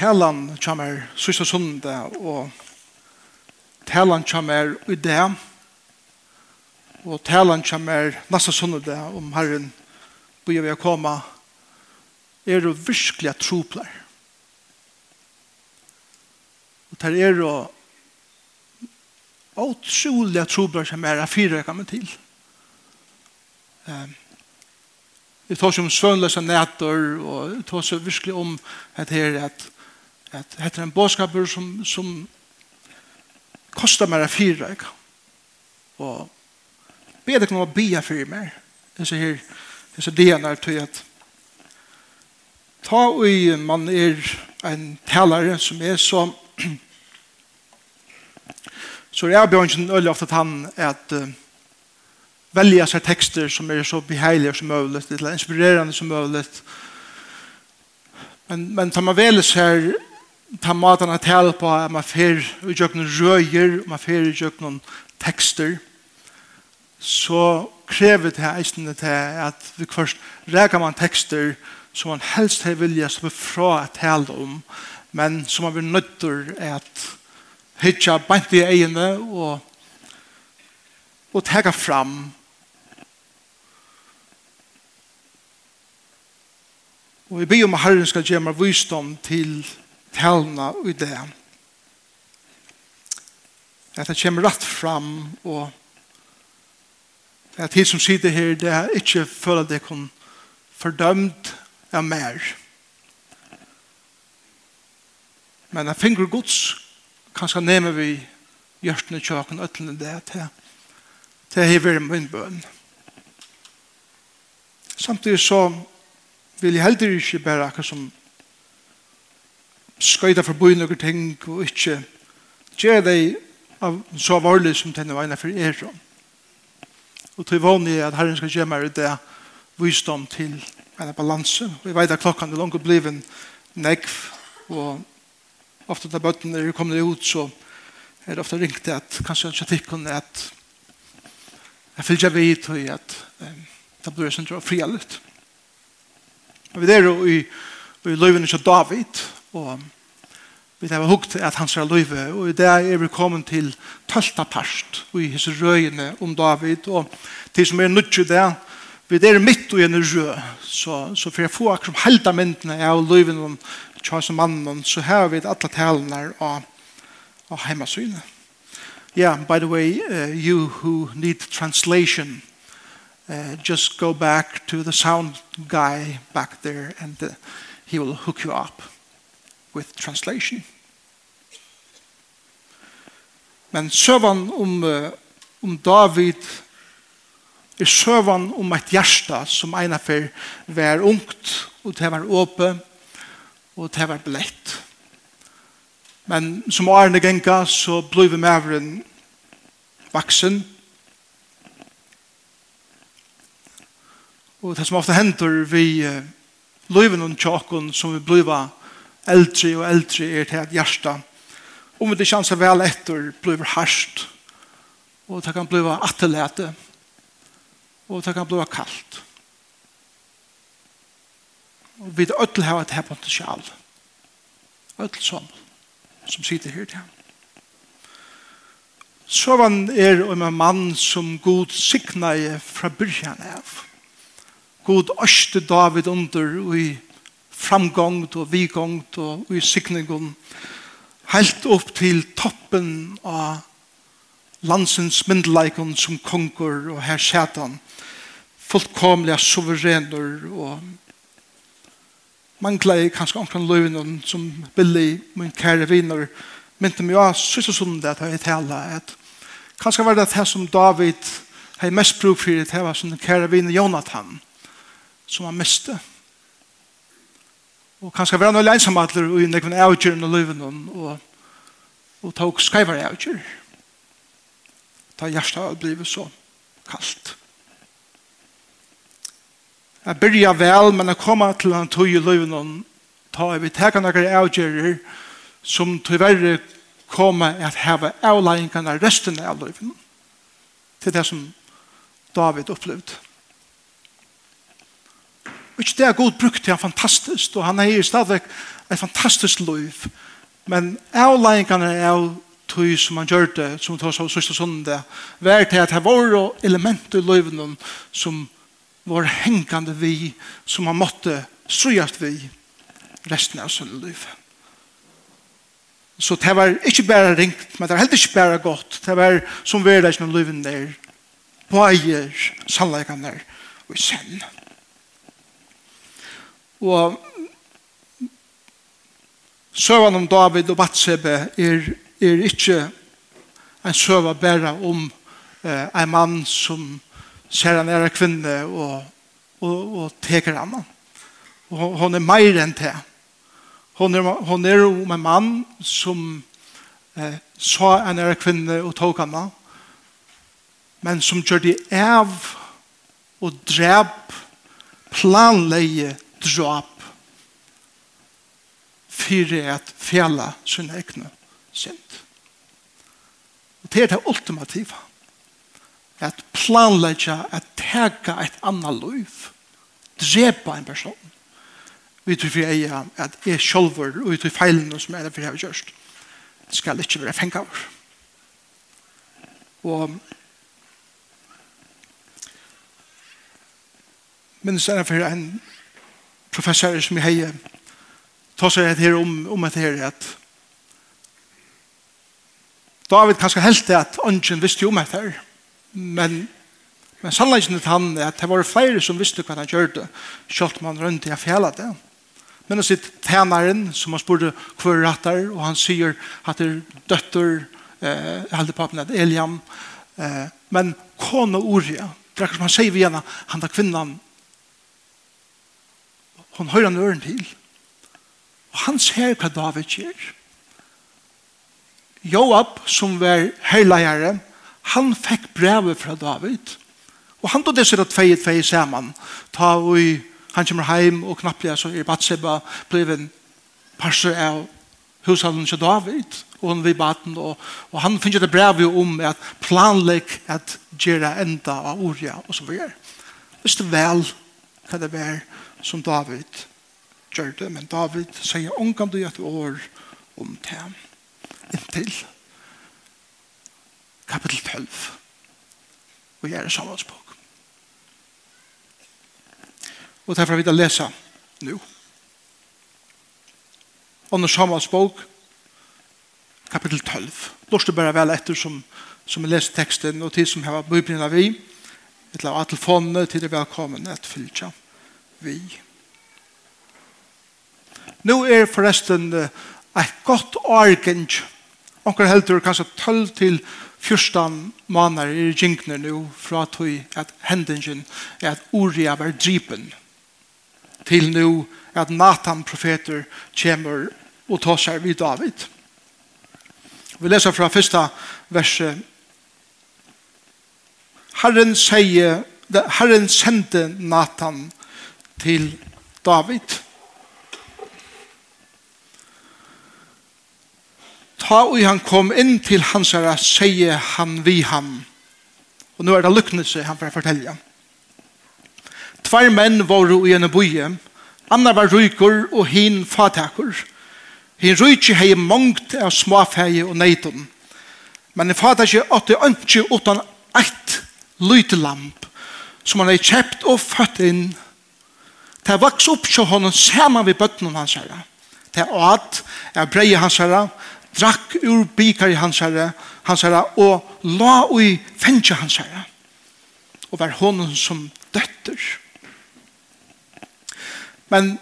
talan kommer sista sundag og talan kommer i det og talan kommer nästa sundag om Herren börjar vi komma er det virkelig troplar og det er det utrolig troplar som er fyra kommer til. Um, Vi tar som svønløse nætter, og vi tar så virkelig om at her at at dette er en bådskap som, som kostar meg fire. Ikke? Og be deg noe å be for meg. Jeg ser her, jeg ser det når at ta og man er en talare som er så så er avbjørnsen øyelig ofte at han er at uh, velja seg tekster som er så beheilige som mulig, eller inspirerende som mulig. Men, men tar man vel her ta matan at tala på at man fer i jøkken røyer, man fer i jøkken tekster, så krever det eisende til at vi først reker man tekster som man helst har vilja som er fra at tala om, men som man blir nødt til at hitja bant i egene og, og tega fram. Og vi ber om at Herren skal gjøre meg visdom til talna i det. At det kommer rett fram, og at de som sitter her, det er ikke føler det kun fordømt av mer. Men jeg finner gods kanskje nemer vi hjørtene tjøkken og øtlende det til til er vært min bøn. Samtidig så vil jeg heller ikke bare akkurat som skøyda forbi noen ting og ikke gjør deg av så varlig som denne veien for er som. Og til vanlig at Herren skal gjøre meg det visdom til en balanse. Og jeg vet at klokken er langt bliven negv og ofte da bøttene er kommet ut så er det ofte ringt at kanskje en kritikken er at jeg fyller ikke vidt og at det blir sånn frialut. Men vi er jo i, i løyvene til David Og vi har hukt at han skal løyve, og i dag er vi kommet til tølta parst, i hese røyene om David, og til som er nødt til det, vi er midt i en rø, så, så for jeg får akkurat helda myndene av løyven om Charles mannen, så har vi alle talene av, av heimasynet. Yeah, by the way, uh, you who need translation, uh, just go back to the sound guy back there and uh, he will hook you up with translation. Men søvann om, om David er søvann om et hjärsta som ena for var ungt og det var åpe og det var blett. Men som Arne Genka så blev maveren vaksen og det som ofte hender vi uh, løyven og tjokken som vi bliva eldre og eldre er til et hjerte. Om det kjennes vel etter, blir harsht. Og det kan bli atterlete. Og det kan bli kaldt. Og vi ødel har et her potensial. Ødel som, som sitter her til ham. Så var er om en mann som god signa fra byrjan av. God øste David under og i framgångt og vigångt og sikningen helt opp til toppen av landsens myndeleikon som konger og her setan fullkomliga suverener og mangla jeg kanskje omkring løvnen som Billy, min kære viner mynte meg av sysla sundet at jeg tala at kanskje var det det som David har mest bruk for det var sin kære viner Jonathan som han miste og og kanskje være noe lensomadler og inn ekven avgjøren og løven og, og tok og skreiver avgjør Da hjertet har blive så kaldt jeg byrja vel men jeg kommer til han tog i løven og ta jeg vil teka noen avgjører som tyverre kommer at heve avleggingene resten av løven til det som David opplevde Og ikke det er god brukt til han fantastisk, og han er i stadigvæk et fantastisk liv. Men avleggingene er av tog som han gjør det, som han tar seg av sånn det, vær til at det var element i livet som var hengende vi, som han måtte strøyast vi resten av sånne liv. Så det var ikke bare ringt, men det var heller ikke bare godt. Det var som vi er i livet der, på eier, sannleggene og i sønnen. Og søvann om David og Batsebe er, er ikke en søva bare om eh, en mann som ser en ære kvinne og, og, og teker han. Og hon er meir enn det. Hon er, hon er om en mann som eh, sa en ære kvinne og tok annan, men som gjør det av og drep planleie drap fyrir at fjalla sin egne synd. Og det er det ultimativa. At planleggja, at teka et anna liv. Drepa en person. Vi tror for jeg at jeg sjolver og vi tror feilene som er det for jeg har gjørst. Skal ikke være fengt over. Og Men det er for en professorer som jeg heier, ta seg et her om, om et her, at David kanskje helt det at ånden visste jo om et her, men, men sannleggen til han er at det var flere som visste hva han gjør det, selv om han rundt i fjellet det. Men han sitt tænaren, som han spurte hver rattar, og han sier at det er døtter, eh, heldig på at Eliam, eh, men kone Uria, det er som han sier vi henne, han er kvinnan Hon hører han øren til. Og han ser hva David gjør. Joab, som var herleiere, han fikk brevet fra David. Og han tog disse tvei tvei sammen. Ta og han kommer hjem og knapplega så er Batseba blev en parser av hushalden til David og han vil baten og, og han finner det brevet om at planlegg at gjøre enda av orja og så videre. Hvis det vel hva det var som David gjør det, men David sier omgang du et år om det. Inntil kapittel 12 og jeg er samvannsbok. Og derfor vil jeg lese nå. Under samvannsbok kapittel 12. Lort du bare vel etter som, som leser teksten og til som har bøyblina vi, eller annet telefonene til det velkommen et fylkja vi. Nå er forresten et godt argent. Onker heldur kanskje 12 til 14 måneder i djinkene nå fra tog at hendingen er at Uria var drypen til nå at Nathan profeter kommer og tar seg vid David. Vi leser fra første verset. Herren, sier, Herren sendte Nathan til David. Ta og han kom inn til hans herre, sier han vi ham. Og nå er det lykkende han får fortelle. Tvær menn var i en boje. Anna var ryker og hin fatakur. Hin ryker hei mangt av småfeie og neidon. Men en fatakur åtte ønske utan eit lytelamp som han hei kjept og født inn Det vaks opp til honom saman vi bøttene hans herre. Det at jeg breie hans herre, drakk ur bikar i hans herre, hans herre, og la ui fengje hans herre. Og var honom som døtter. Men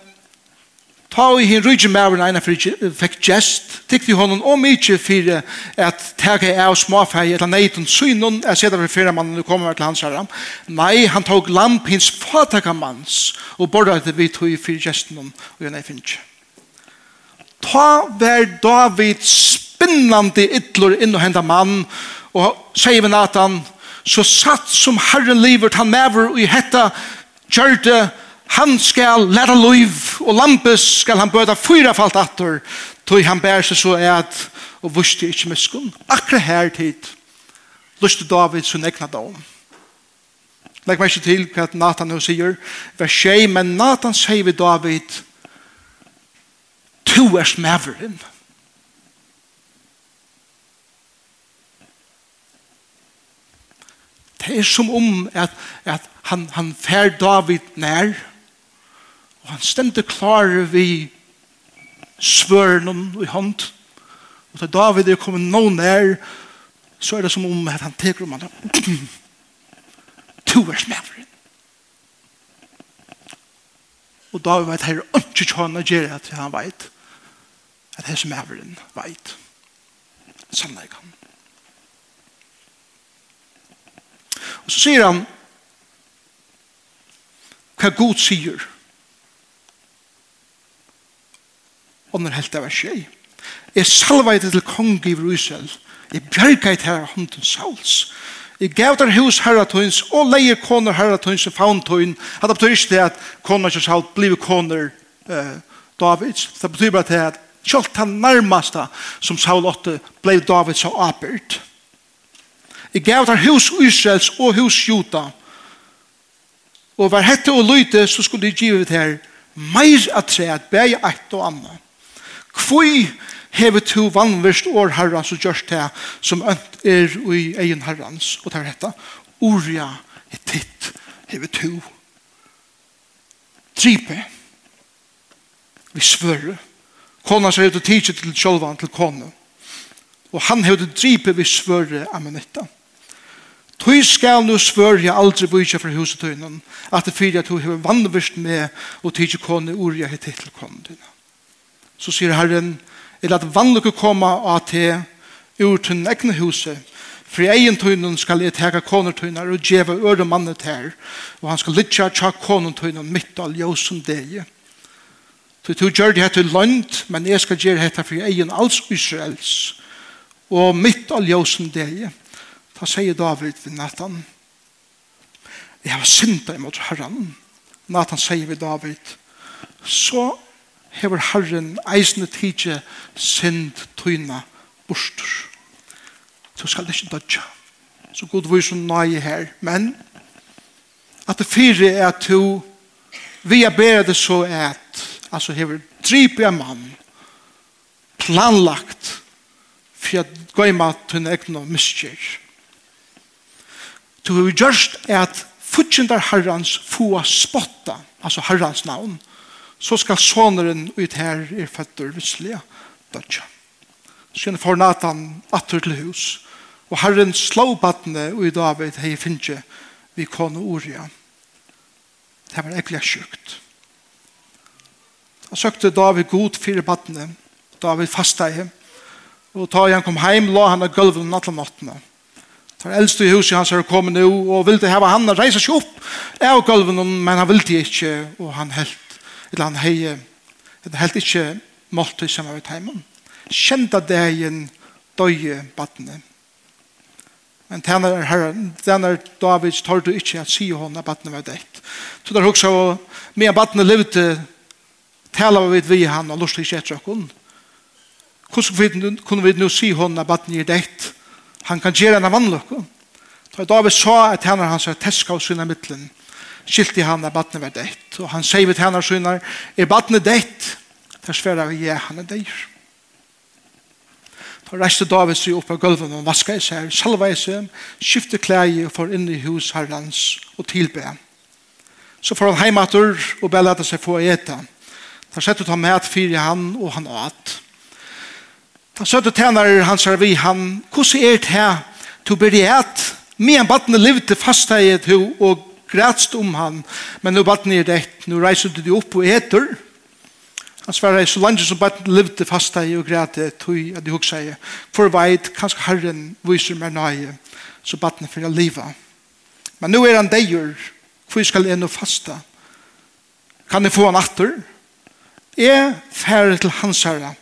Ta i hin rujje mævren eina fyrir fikk gest, tykti honom om ikkje fyrir at tega av småfæg eller neitun synun er seda fyrir fyrir mannen og kommer til hans herra. Nei, han tog lamp hins fataka manns og borra det vi tog fyrir gesten og jo nei finnje. Ta vær David spinnande ytlur inn og henda mann og sier vi Nathan, så satt som herren livet han mæver og i hetta gjørte Han skal læra liv, og lampes skal han bøta fyra falt atter, tog han bær seg så et, og vuste ikkje miskun. Akkurat her tid, luste David sin egna dom. Legg meg ikke til hva Nathan nå sier, vers 6, men Nathan sier vi David, to er smaveren. Det er som om at, at han, han fer David nær, og Og han stendte klar vi svørnen i hånd. Og da David er kommet nå nær, så er det som om at han teker om han. To er smaveren. Og David vet her, ikke kjønne gjør at han vet at her smaveren vet. Sannleggen. Og så sier han hva Gud sier. og når helt av var skjei. Jeg salvet det til kong i Israel. Jeg bjerget her av hånden Sauls. Jeg gav der hus herratøyns og leier koner herratøyns og fauntøyn. Det betyr ikke det at koner ikke Saul blir koner uh, Davids. Det betyr bare det at selv han nærmeste som Saul åtte ble Davids og apert. Jeg gav der hus Israels og hus Juta. Og var hette og lyte så skulle de give det her meir at tre at bæg eit og annet Kvoi hevet to vannverst år herra så gjørs det som ønt er i egen herrans. Og det er dette. Orja er titt hevet to. Tripe. Vi svøre. Kona sier til tidsi til sjolvan til kona. Og han hevet dripe vi svøre amenitta. Tui skal nu svørja aldri vujtja fra husetøynen at det fyrir at du hever vannvist med og tidsi kona orja er titt til kona så sier Herren, er at vannlukke komme av te ur til egne huset, for i egen tøynen skal jeg tega konertøyner og djeva øre mannet her, og han skal lytja tja konertøynen mitt av ljøsen deg. Så du gjør det til land, men jeg skal gjøre dette for egen alls Israels, og mitt av ljøsen deg. Da sier David ved Nathan, jeg har syndet imot herren. Nathan sier ved David, så hever Herren eisne tidje sind tøyna bostur. Så skal det ikke dødja. Så god vi som nøye her. Men at det fire er at du vi er bedre det så at altså hever drip er mann planlagt for at gøy mat til en egna miskjer. Du har gjørst at futjendar herrans få spotta, altså herrans navn, så skal soneren ut her er føtter visslige dødja. Så gjerne får Nathan atter til hus, og Herren slå badne og i David hei finnje vi kone Uria. Det var ekkert sjukt. Han søkte David god fire badne, David fasta i og ta han kom heim, la han av gulven natt og nattene. Tar eldste i huset hans er kommet nå, og ville hava han reise seg opp av gulven, men han ville ikke, og han helt eller han hei det helt ikke målte som var i teimen kjenta degen døye badne men tænar herren tænar Davids tar du ikke at si hon at badne var dekk så der hoksa og med badne levde tala vi vi han og lustig ikke etter okken. Hvordan kunne vi nå si hon at badne er dekt han kan gjøre en av vannløkken. Da David sa at tænar hans er teska av sina mittlen skilte han at badne var deitt. Og han sier til henne synar, er badne deitt? Der sverar vi, ja, han er deir. Da reiste David seg opp av gulven og vaska i seg, salva i seg, skifte klæg og får inn i hus herrens og tilbe. Så får han heimatur og belade seg få eta. Da sette han med fyrir han og han åt. Da du tænare han sier vi han, hvordan er det her? Du blir et, med en fast livte i og grætst om han, men nå baden er det, nå reiser du deg opp og eter. Han svarer, så langt som baden levde fast i og græte, tog at de hukse i, for veit, kanskje Herren viser meg nøye, så baden for å liva. Men nå er han deir, hvor skal jeg nå fasta? Kan jeg få han atter? Jeg færre til hans herre,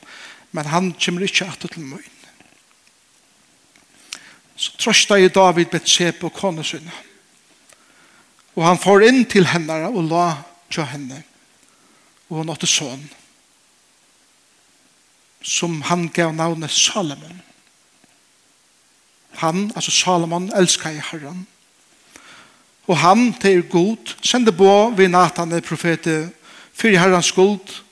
men han kommer ikke atter til møyen. Så trøsta i David Betsebe og sinne. Og han får inn til henne og la til henne. Og hun åtte sånn. Som han gav navnet Salomon. Han, altså Salomon, elsker i Herren. Og han, til er god, sender på ved Nathan, profete, fyrir Herrens skuld,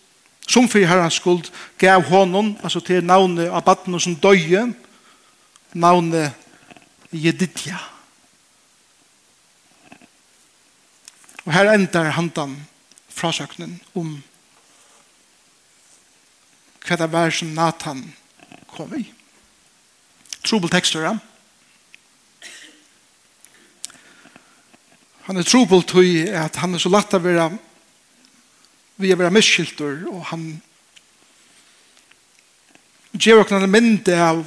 som fyrir Herrens skuld, gav honom, altså til navnet av baden som døye, navnet Jedidja. Jedidja Og her endar handan frasøknen om hva det var som Nathan kom i. Trobel tekster, ja. Han er trobel til at han er så lagt av å være vi er være miskylter, og han gjør oss en mynd av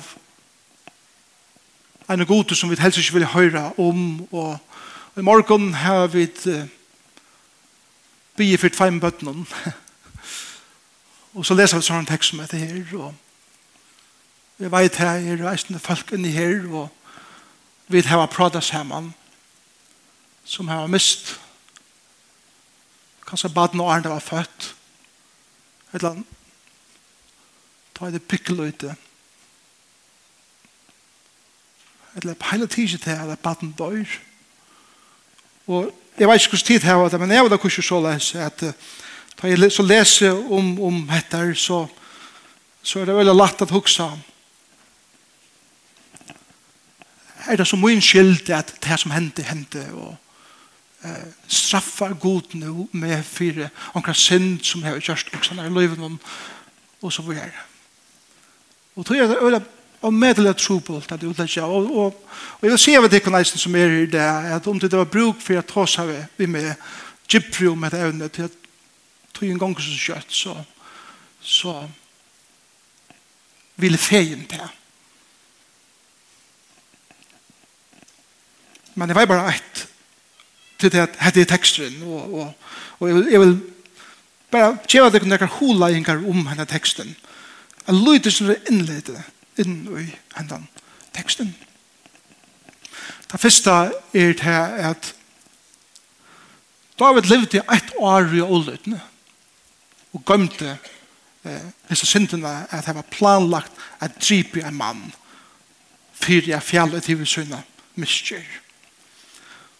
en god som vi helst ikke vil høre om, og i morgen har vi et bygge for tveim bøttene. og så leser vi sånn tekst som heter her, og vi vet her, jeg reisende folk inni her, og vi har pratet sammen, som har mist, kanskje baden og Arne var født, et eller annet, ta det pikkel ute, et eller på hele tiden til at baden dør, og jeg vet ikke hvordan tid her var det, men jeg var da kurser så lese at da jeg så leser om, om dette, så, så er det veldig lagt at huske om. Er det så mye skyld at det som hendte, hendte, og eh, straffar god nu med fire omkring synd som jeg har gjort, og sånn er løyven om, og så videre. Og tror jeg det er og medelig trobult at utlegge. Og, og, og jeg vil se av det konneisen som er i det, at om det var bruk for at ta har vi med gypfri med et evne til at tog en gang så kjøtt, så, så ville feien til. Men det var bare ett til det at hette teksten, og, og, og jeg, vil, jeg vil bare kjeva det kunne jeg kan hula om henne teksten. Jeg lyder som det innleder det inn i hendan teksten. Det første er til at David levde ett år i åløytene og gømte eh, disse syndene at det var planlagt at dripe en mann fyrir jeg fjallet til vi sønne miskjer.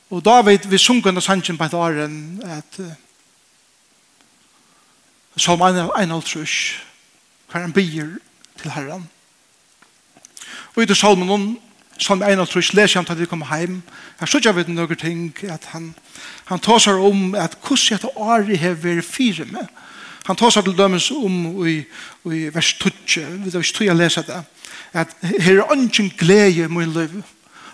Og David, vi sungen under sannsyn på et åren at uh, som en av en av trus hver han bier til herren Og i det salmen om, som en av trus leser han til vi kommer hjem, her sier vi noen ting, at han, han tar seg om at hvordan dette året har vært fire med. Han tar seg til dømes om i, i vers 12, vi vet ikke jeg leser det, at her er ingen glede i min liv.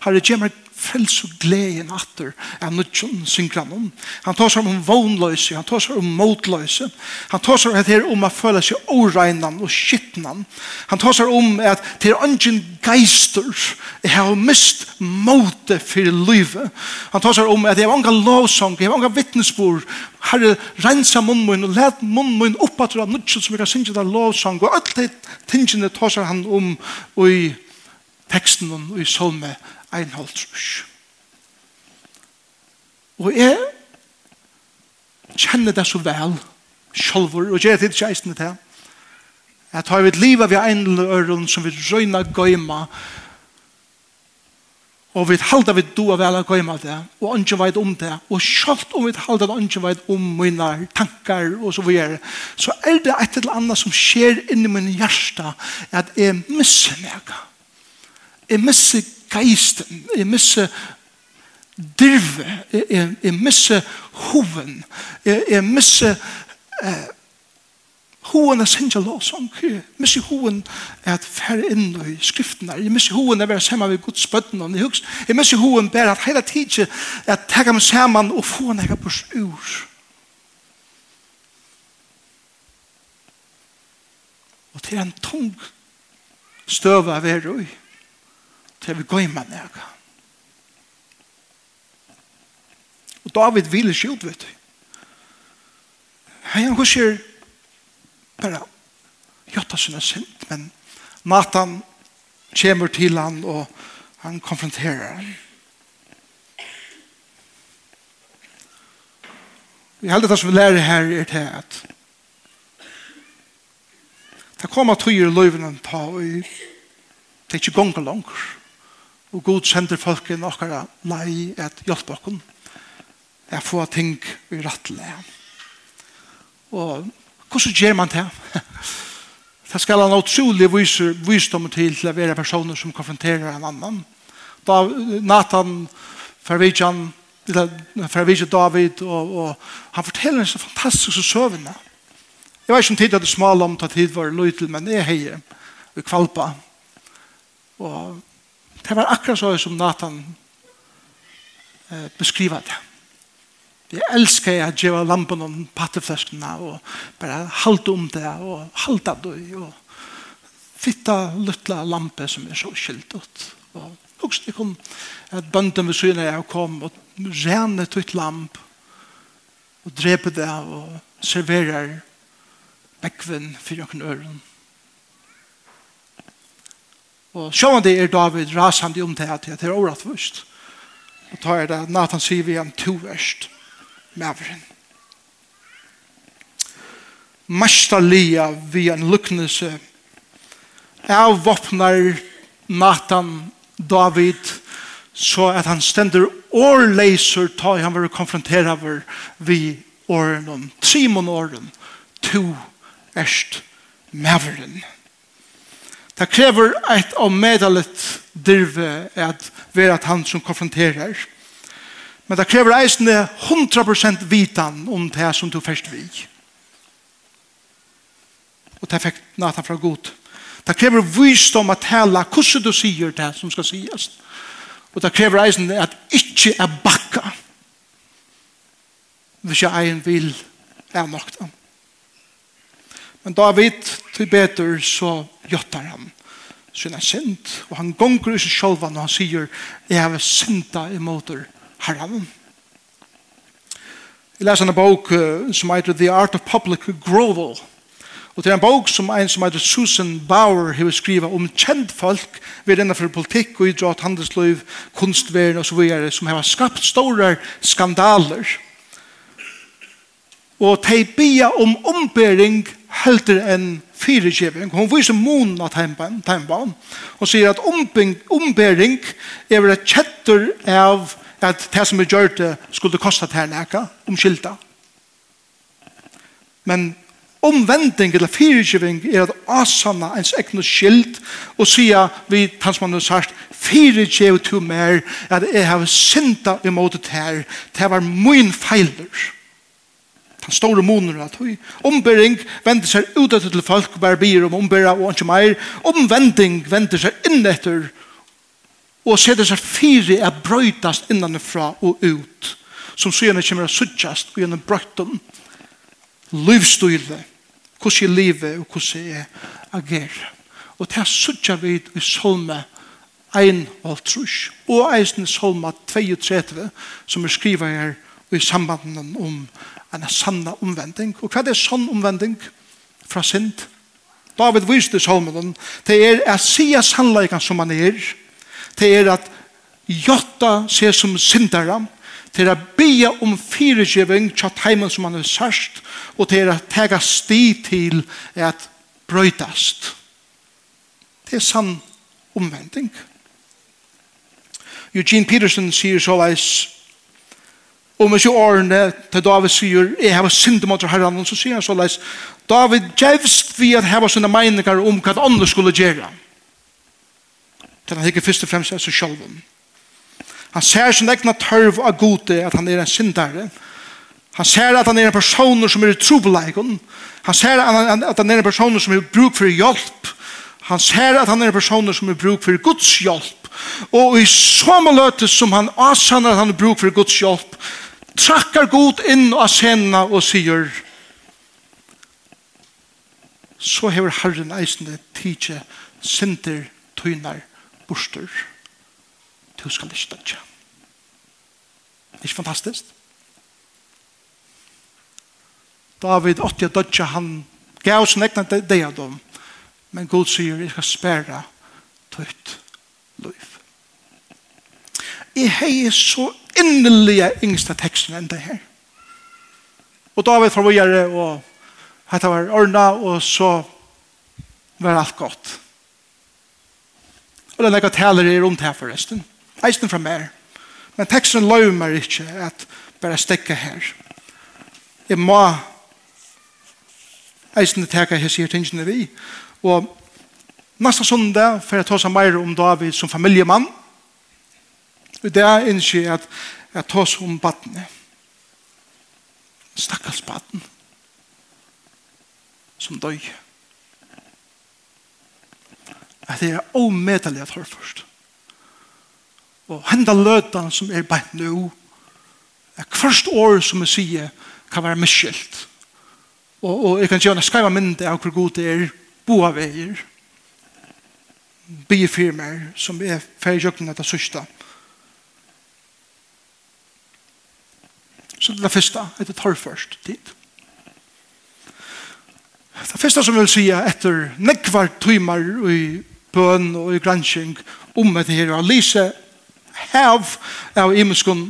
Her er meg fels og en atter av nødtjen synkran om. Han tar seg om vognløse, han tar seg om motløse, han tar seg her om at føle seg åregnan og skittnan. Han tar seg om at til ungen geister jeg har mist måte for livet. Han tar seg om at jeg har unga lovsang, jeg har unga vittnesbord, herre, rensa munnmunn og let munnmunn opp at du har nødtjen som jeg kan synge der lovsang, og alt det tingene tar seg han om og i teksten og i salme ein halvtrus. Og jeg kjenner det så vel, sjolvor, og jeg er til kjeisene til, at har vi et liv av en løren som vi røyna gøyma, og vi halda vi do av vel av gøyma det, og ikke veit om det, og sjalt om vi halda det ikke veit om mine tankar og så videre, så er det et eller annet som skjer inni min hjärsta, at jeg misser meg. Jeg misser geist, jeg misser dirve, jeg, jeg, misser hoven, jeg, jeg misser eh, hoven er sinja låsang, jeg misser hoven er at færre inn i skriften der, jeg misser hoven er være sammen med Guds bøtten, jeg, jeg misser hoven bare at hele tiden er at tega meg sammen og få en ega bors ur. Og til en tung støve av er i til vi går med nega. Og David vil ikke ut, vet du. Hei, han husker bare jotta sinne sint, men Nathan kommer til han og han konfronterer han. Vi heldig det som vi lærer her er til at det kommer tøyer i løyvene ta og det er ikke gonger langer. Og god sender i nokkara lei at hjelpe okken. Jeg får ting i rattle. Og hvordan gjør man det? Det skal han utrolig vise visdom til til å være personer som konfronterer en annan. Da Nathan Farvidjan Farvidjan David og, og han forteller en så fantastisk søvende. Jeg vet ikke om tid at det smal om ta tid var løytel, men jeg heier i kvalpa. Og Det var akkurat så som Nathan eh, beskriva det. Jeg elsker jeg gjør lampen om pattefleskene og bare halte om det og halte det og fitta luttla lampe som er så skilt ut. Og også det kom at bønden ved syne jeg kom og rene tutt lamp og drepe det og serverer bekven for noen øren. Og sjåan det er David rasande om det at det er årettvist. Og tar er det Nathan sier vi en to verst maveren. Mastalia vi en luknelse avvåpnar Nathan David så at han stender årleiser ta han var konfrontera var vi åren om Simon åren to erst maveren. Det krever et av medalet dirve at være at han som konfronterer. Men det krever eisende 100% vitan om det som du først vil. Og det fikk Nathan fra god. Det krever visdom at tala hvordan du sier det som skal sies. Og det krever eisende at ikke er bakka. Hvis jeg egen vil er nok da. Men David til betur så gjøttar han sin er synd, og han gonger i seg sjølva når han sier, jeg har synda imot herren. Jeg leser en bok uh, som heter The Art of Public Grovel, og det er en bok som en som heter Susan Bauer har skrivet om kjent folk ved innenfor politikk og idrott, handelsløyv, kunstverden og så videre, som har skapt store skandaler. Og de bia om ombering helter enn fyrirgiving. Hon viser månen av tegnbanen. Hon sier at ombering er et kjetter av at det som er gjør det skulle kosta til henne omskylda. Men omvending eller fyrirgiving er at asanna ens ekne skyld og sier vi tansmannen har sagt fyrirgiv to mer at jeg har synda imot det her. Det var min feiler den store månen at vi ombering vender seg ut etter til folk bare bier om ombera og ikke mer omvending vender seg inn etter og setter seg fire er brøytast innanifra og ut som søgjene kommer å suttjast og gjennom brøyten livsstyrle hvordan jeg lever og hvordan jeg agerer og det er suttja vi i solme 1 og trus og eisen solme 32 som er skriva her i sambanden om en sanna omvending. Og hva er sånn omvending fra synd? David viste salmen, det er at sia sannleikan som han er, det er at jotta seg som syndara, til å be om fyrirgjøving til teimen som han er sørst, og til å tega sti til at brøytast. Det er sann omvending. Eugene Peterson sier så Og med så årene til David sier, jeg har synd mot herren, så sier han så leis, David gjevst vi at heva sånne meninger om hva andre skulle gjøre. Til han ikke først og fremst er så sjølven. Han ser sin egna tørv av gode at han er en syndare. Han ser at han er en person som er i trobeleikon. Han ser at han er en person som er bruk for hjelp. Han ser at han er en person som er bruk for Guds hjelp. Og i samme løte som han avsanner at han er bruk for Guds hjelp, trakkar god inn og asena og sier så hever Herren eisende tidsje synder tøynar borster du skal ikke dødja det er ikke fantastisk David åtti å dødja han gav sin egna deg av dem men god sier jeg skal spæra tøyt liv Jeg hei så innelige yngste teksten enn det her. Og David var vågjere, og dette var ordna, og så var alt godt. Og det er nekka taler i rundt her forresten. Eisen fra mer. Men teksten løy meg ikke at bare stekke her. Jeg må eisen teka her sier tingene vi. Og nasta sundag, for jeg tar seg mer om David som familiemann, Og det er ikke at jeg tar seg om badene. Stakkars baden. Som døy. At det er omedelig at høre først. Og henda løtan som er bare nå, er hvert år som jeg sier kan være miskjelt. Og, og jeg kan gjøre en skrive mynda av hvor god det er, boa veier, Biefirmer som er ferdig jøkken etter sørsta. Så det er det første det er tar først tid. Det første som jeg vil si er etter nekvar tøymer i bøn og i gransking om det her og lise hev av imenskon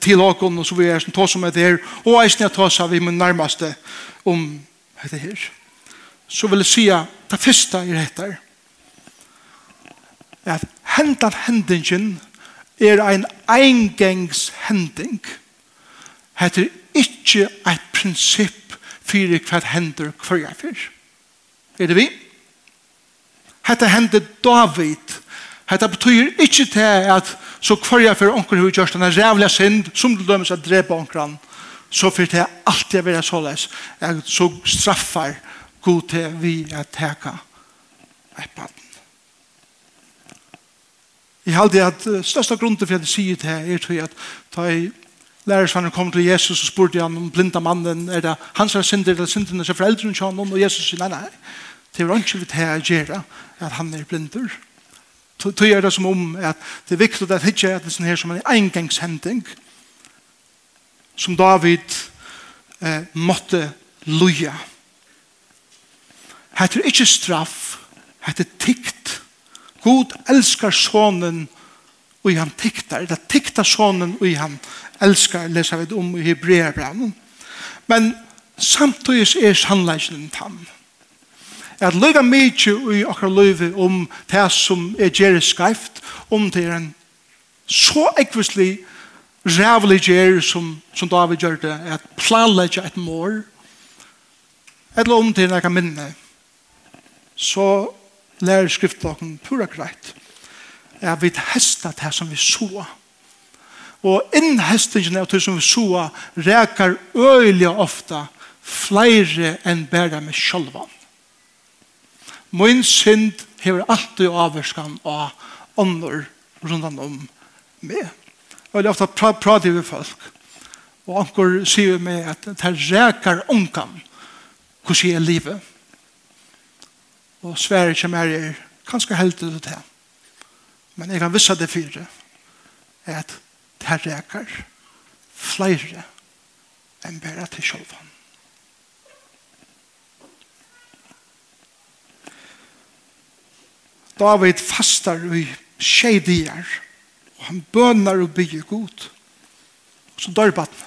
til åkken, og så vi er som tås om etter her og eisen jeg tås av i min nærmeste om etter her. Så vil jeg si at det første er etter at hendan hendingen er ein eingengs hending. Hette er ikke et prinsipp for hva hender hver jeg fyr. Er det vi? Hette hender David. Hette betyr ikke til at så hver jeg fyr onker hver gjørst denne rævlig synd som du dømes at drepe onkeren så fyrt jeg alltid være såleis jeg så straffar god til vi at teka et baden. Jeg halde at størsta grunden for at jeg sier til er til at da i Lærersvannen kom til Jesus og spurte han om blinda mannen, er det hans er synder eller synderne som foreldrene til honom? Og Jesus sier, nei, nei, det er ikke vi til å gjøre at han er blinder. Tøy er det som om at det er viktig at det er sånn her som en engangshending som David eh, måtte loja. Hette er ikke straff, hette er tikt. God elskar sonen og han tiktar, eller tikta sonen og han elskar leser vi om i Hebreabranen. Men samtidig er sannleggen tann. At løyga mykje i akkurat løyve om det som er gjerri skreift, om det er en så ekvislig rævlig gjerri som, som David gjør det, at planlegge et mår, eller om det er nekka minne, så lærer skriftlokken pura greit at vi hesta det som vi så, Og innhestingen av det som vi så rekar øyelig ofta flere enn bæra med sjølvan. Min synd hever alltid avverskan av ånder rundan om meg. Og det er ofta pra prater vi folk. Og anker sier vi meg at det rekar ungan ångan hvordan jeg er livet. Og svære ikke mer er kanskje heldig til det. Men jeg kan visse det fire at det reker flere enn bare til sjølven. David fastar i tjejdier og han bønar og bygger god. Og så dør baden.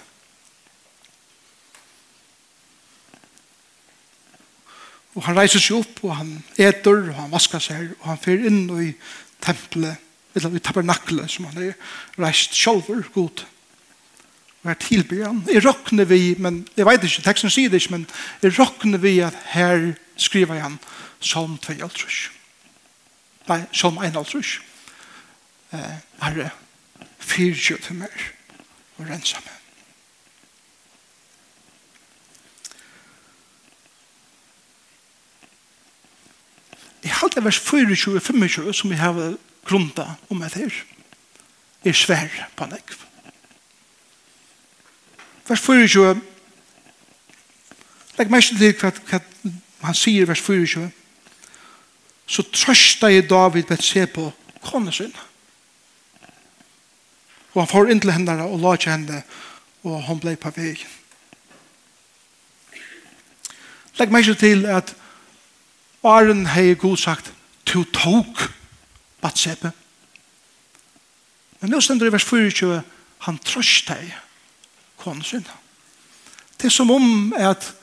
Og han reiser seg opp, og han eter, og han vaskar seg, og han fyrer inn i tempelet eller i tabernaklet som han er reist sjolver god og er tilbyr han. Jeg råkner vi, men jeg vet ikke teksten sier det ikke, men jeg råkner vi at her skriver han Salm 2 altrus nei, Salm 1 altrus eh, herre fyrtjø til meg og rensa meg. Jeg halte vers 24-25 som vi har grunda om et her er svær på en ekv. Vers 24 Legg mest til hva, hva han sier i vers 24 så trøsta i David ved se på kone sin. Og han får inn til henne og la til henne og han ble på vegen. Legg mest til at Aren har god sagt to tok Batsepe. Men nå stender i vers 24, han trøst deg, kone sin. Det er som om at,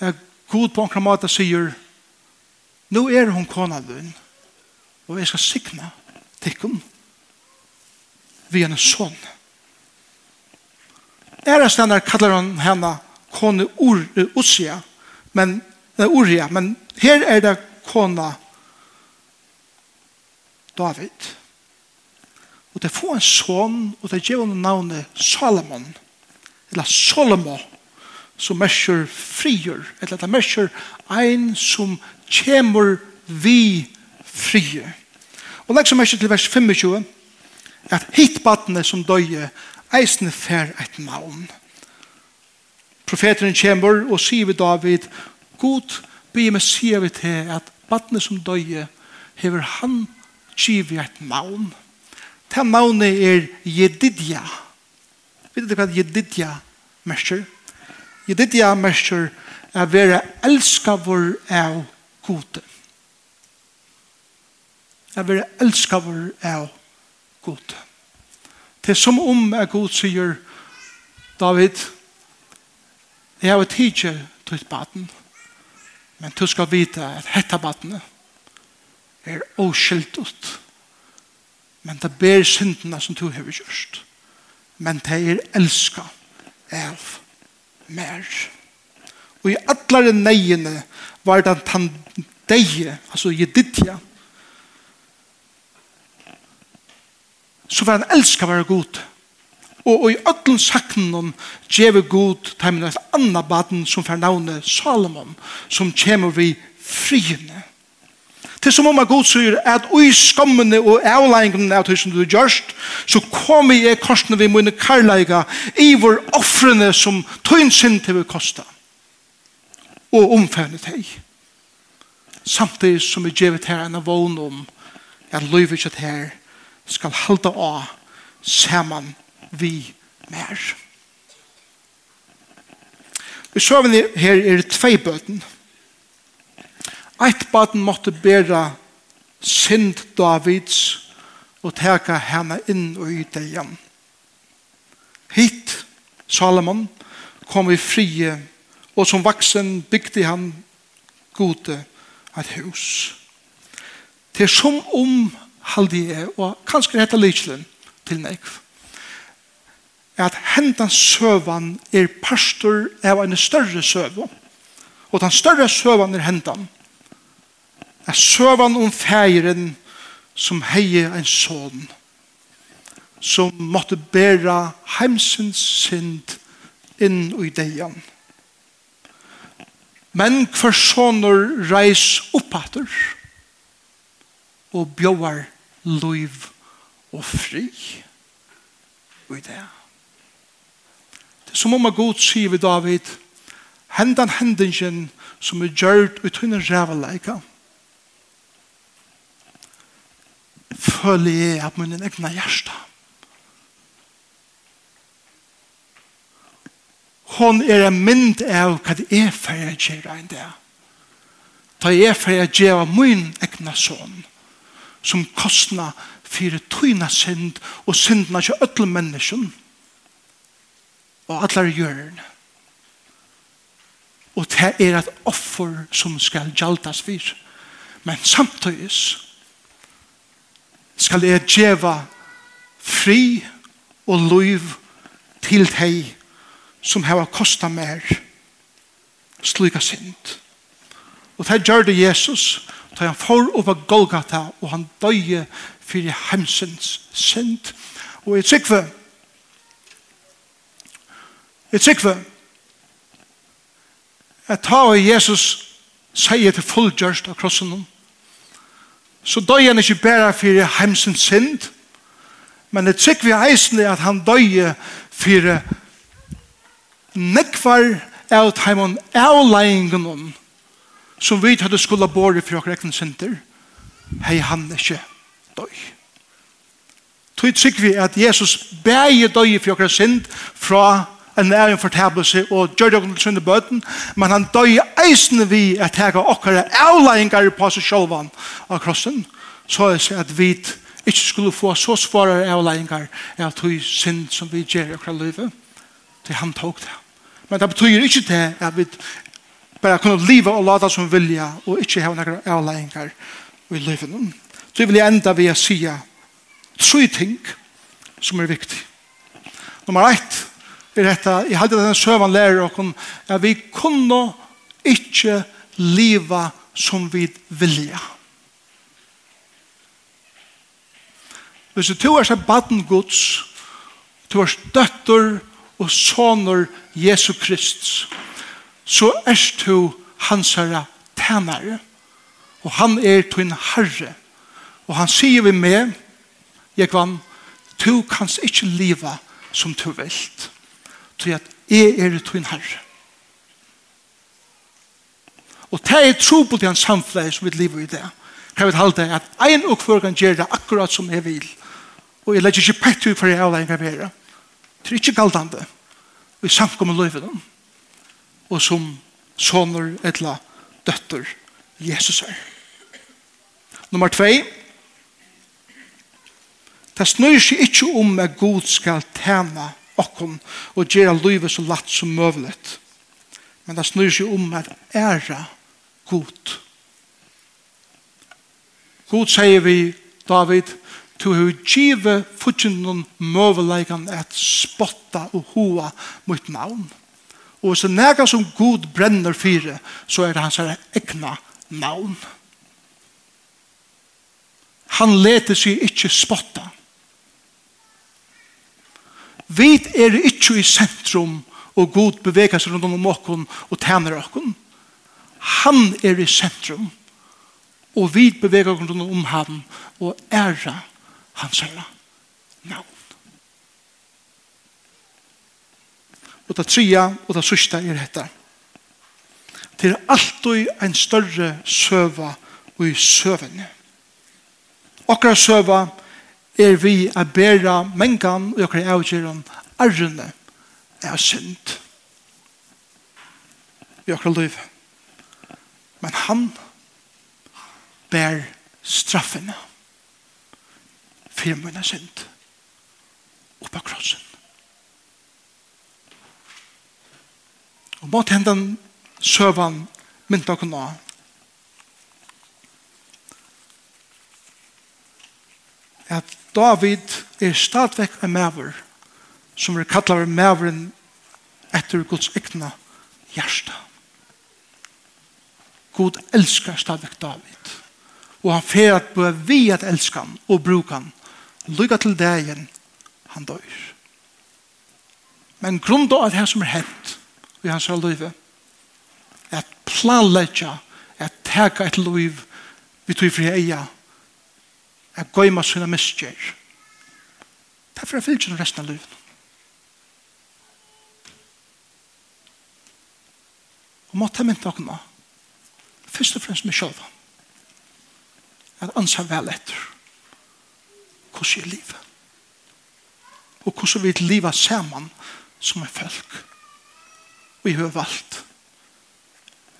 at god på en måte sier, nå er hun kona din, og jeg skal sikne tikkun vi en sånn. Æra stender kallar han henne kone Ur, Usia, men, Uria, men her er det kona David. Og det får en son, og det gjør henne navnet Salomon, eller Solomo, som mersker frier, eller det mersker ein som kjemur vi frier. Og legg som mersker til vers 25, at hitbattene som døye, eisne fer et navn. Profeteren kjemur og sier vi David, God, be meg sier vi til at battene som døye, hever han giv et navn. Det navnet er Jedidja. Vet du hva Jedidja merker? Jedidja merker er være elskavur av gode. Er være elskavur av gode. Det er som om er god sier David, jeg har tidkje tøyt baden, men du skal vite at hetta badenet er oskyldt men det ber syndene som du har gjort men det er elska av mer og i alle neiene var det han deie altså i dittja så var han elska være god og i öllum saknum djeve god tæmna et anna baden som får navnet Salomon som kommer vi friene Til som om at Gud sier at ui skommene og avleggene av det som du gjørst, så kommer jeg korsene vi mine karlæga i vår offrene som tøynsin til vi kosta og omfærne deg. Samtidig som vi gjevet her en vågen om at løyve ikke her skal halda av saman vi mer. Vi søvende her er tvei bøten. Eit baden måtte bæra synd Davids og teka henne inn og i igjen. Hit, Salomon, kom vi frie, og som vaksen bygde han gode et hus. Det er som om halde jeg, og kanskje dette lydselen til nekv, at hendan søvan er pastor av en større søvan, og den større søvan er hendan, er søvann om feiren som heie en sånn som måtte bæra heimsens synd inn i deian. Men hver sånner reis oppater og bjóar loiv og fri i det. Det er som om God sier vi David hendan hendingen som er gjørt ut under ræveleika og føler jeg at min egna hjärsta. Hon er en mynd av hva det er for jeg gjør enn det. Det er for jeg gjør min egna son som kostna fyrir tøyna synd og syndna til ødel menneskjen og allar gjørn. Og det er et offer som skal gjaldas fyrir. Men samtidig skal jeg djeva fri og liv til deg som hava kosta mer slika synd. Og det gjør det Jesus da han får opp av Golgata og han døye fyrir hemsens synd. Og jeg trykker jeg trykker at ta og Jesus sier til fullgjørst av krossen så døg han ikke bare for heimsens synd, men det trygg vi eisende at han døg for nekvar av heimon avleggingen som vi hadde skulle båre for okker ekven synder, hei han ikke døg. Tog trygg vi at Jesus bæg døg for okker synd fra en næring en fortabelse og gjør det til sønne bøten, men han døy eisen vi at jeg og okkere avleggingar på seg sjølvan av krossen, så er det at vi ikke skulle få så svåre avleggingar av tog synd som vi gjør i okkere livet, til han tog det. Men det betyr ikke det at vi bare kunne leve og lade som vilja og ikke ha noen avleggingar i livet. Så vil jeg enda ved å si tre ting som er viktig. Nummer ett, er dette, jeg halte denne søvann lærer okken, at vi kunne ikke liva som vi vilja. Hvis du er seg baden gods, du er døtter og soner Jesu Krist, så er du hans herre tænare, og han er din herre. Og han sier vi med, jeg vann, du kan ikke liva som du vilt til at jeg er tøyn herre. Og det er tro på den samfunnet som vi lever i det. Kan vi halde at en og hver kan gjøre det akkurat som jeg vil. Og jeg legger ikke pett ut for jeg avleggen kan være. Det er ikke galdande. Vi samkommer løyve dem. Og som soner eller døtter Jesus er. Nummer 2. Det snøyer seg ikke om at Gud skal tjene okkon og gjøre livet så latt som mulig. Men det snur seg om at æra god. God sier vi, David, to har givet fortjenten møveleikan at spotta og hoa mot navn. Og så nega som god brenner fire, så er det hans egna navn. Han leter seg ikkje spotta. Vi er ikke i sentrum, og god beveger seg rundt om okken og tjener okken. Han er i sentrum, og vi beveger oss rundt om ham og ære hans herre navn. Og det tria og det sørste er dette. Det er alltid en større søva og i søvende. Akkurat søva er er vi a bæra mengan og okkur avgjøren arrene er synd i okkur liv. Men han bær straffene for mine synd oppa krossen. Og mot hendan søvan mynda kunne at David er stadvekk en maver som er kallar maveren etter Guds ekna hjärsta. God elskar stadvekk David og han fer at bør vi at elska han og bruka han lykka til dagen han dør. Men grunn da at det som er hent i hans løyve at planleggja at teka et løyve vi tog fri eia at gøyma sina miskjer. Det er for jeg fylgjer resten av livet. Og måtte jeg mynda okna, først og fremst med sjølva, at ansa vel etter hvordan er livet. Og hvordan vi livet sammen som er folk. Vi har valgt.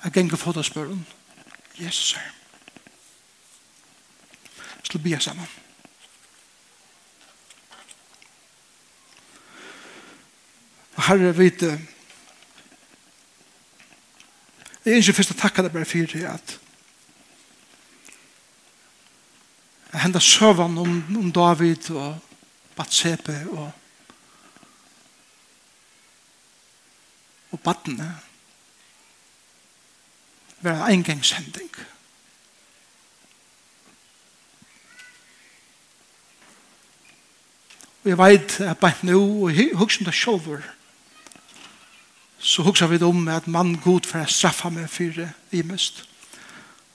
Jeg ganger for det spørren. Jesus er til å be sammen. Herre, vi vet Jeg ønsker først å takke deg bare for det at jeg hendet søvann om, om David og Batsepe og og badene var en engangshending. Og Og jeg vet at bare nå, og jeg husker om det selv, så husker vi om at mann god for å straffa meg for det i mest.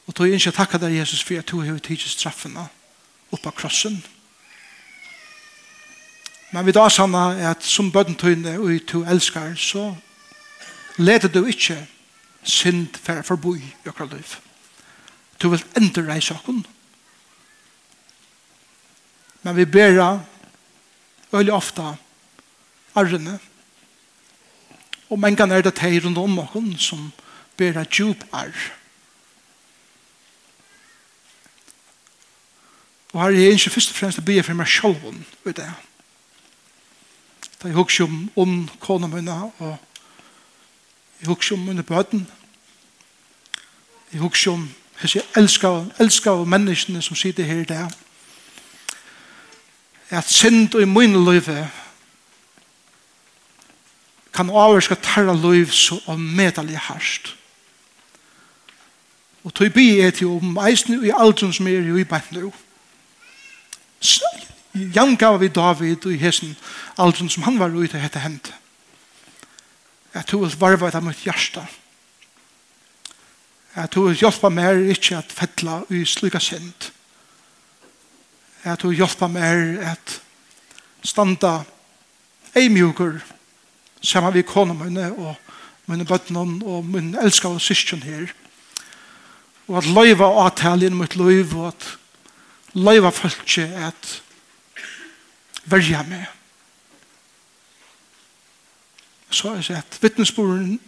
Og tog jeg ikke takka deg, Jesus, for at du har tidlig straffene opp av krossen. Men vi da sanna at som bøttentøyne og du elskar, så leder du ikke synd for å forbo i akkurat liv. Du vil endre deg saken. Men vi ber veldig ofte arrene. Og mange ganger er det teg rundt om noen som ber et djup arr. Og her er jeg ikke først og fremst å be for meg selv om det. Da jeg husker om, om kona mine, og jeg husker om mine bøten. Jeg husker om jeg elsker, elsker menneskene som sitter her i dag at synd i min liv kan avvarska tarra liv så og medelig harst. Og tog bi er til om eisen i aldrun som er i bein nu. Jan gav vi David i hesen aldrun som han var ute hette hent. Jeg tog vil varva etter mitt hjärsta. Jeg tog vil hjelpa mer ikke at fettla i slika synd at du hjelper meg at standa ei mjukur saman vi kona mine og mine bøtnen og min og syskjen her. Og at løyva avtalen mot løyv og at løyva folk at verja meg. Så er det at vittnesboren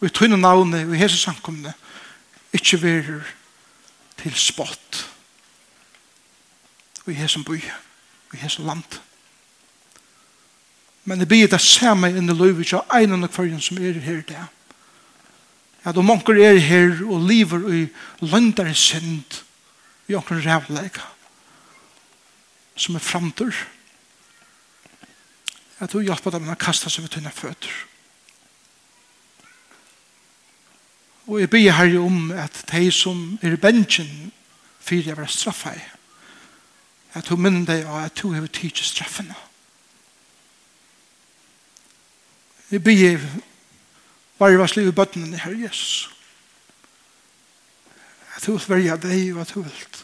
og i tøyne navnet og i hese samkomne ikkje verer til spott. og i hesen by, i hesen land. Men det blir det samme inn i løyve ikke av en av kvarjen som er her i det. At om onker er her og lever i løndere synd, i onker rævleika, som er framtur, Ja, du hjelper dem å kaste seg ved tunne føtter. Og jeg ber herre om at de som er i bensjen, fyrir jeg var straffet, at du minner deg av at du har tidsi straffene. Jeg vars liv i bøttene herre Jesus. At du vil verja deg og at du vil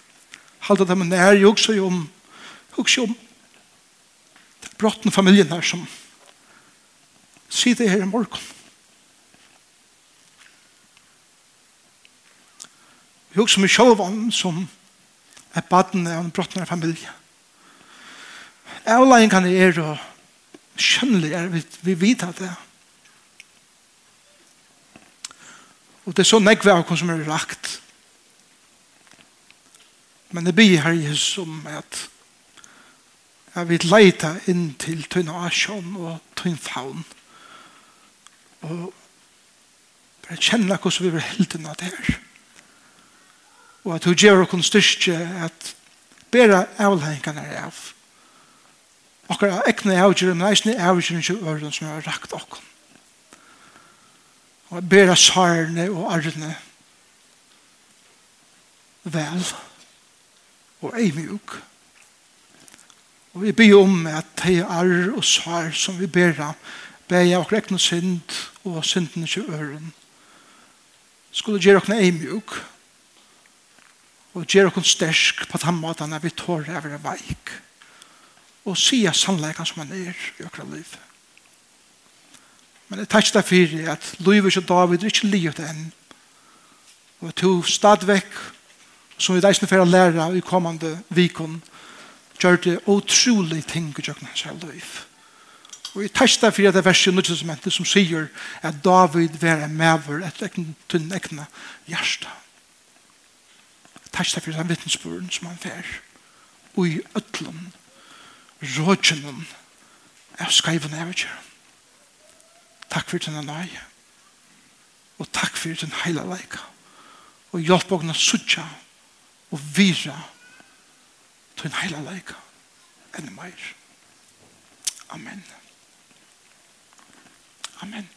halda dem nær, jo også om også om brotten familien her som sitter her i morgen. Jeg også med sjåvann som er badene av en av familie. Avleien kan det er og skjønnelig er vi, vi vet at det Og det er så nekve av hva som er lagt. Men det blir her Jesus om at jeg vil leite inn til tøyne asjon og tøyne faun. Og bare kjenne hvordan vi vil heltene av det her og at hun gjør oss styrke at bedre avlengene er av. Og at ekne avgjør, men eisne avgjør ikke øren som har rakt oss. Og at bare og arne vel og ei mjuk. Og vi byr om at de arr og sær som vi ber av, ber av ekne synd og synden ikke øren, skulle gjøre oss ei mjuk. Og og gjør oss sterk på den måten at vi tårer over være veik og sier sannleggen som han er i okra liv. Men jeg tar ikke det for at livet og David er ikke livet enn og to stadvekk som vi deisne for å lære i kommande vikon gjør det utrolig ting i jøkken hans liv. Og jeg tar ikke det for at det er verset i Nødvendighetsmentet som sier at David var en maver etter ekne, tunn ekne hjertet Takk fyrir den vittnesbøren som han fer. Og i øtlom, rådgjønnen, av skreiven av kjøren. Takk for denne nøy Og takk for den heila leika. Og hjelp åkne suttja og vira til den heila leika. Enn meir. Amen. Amen.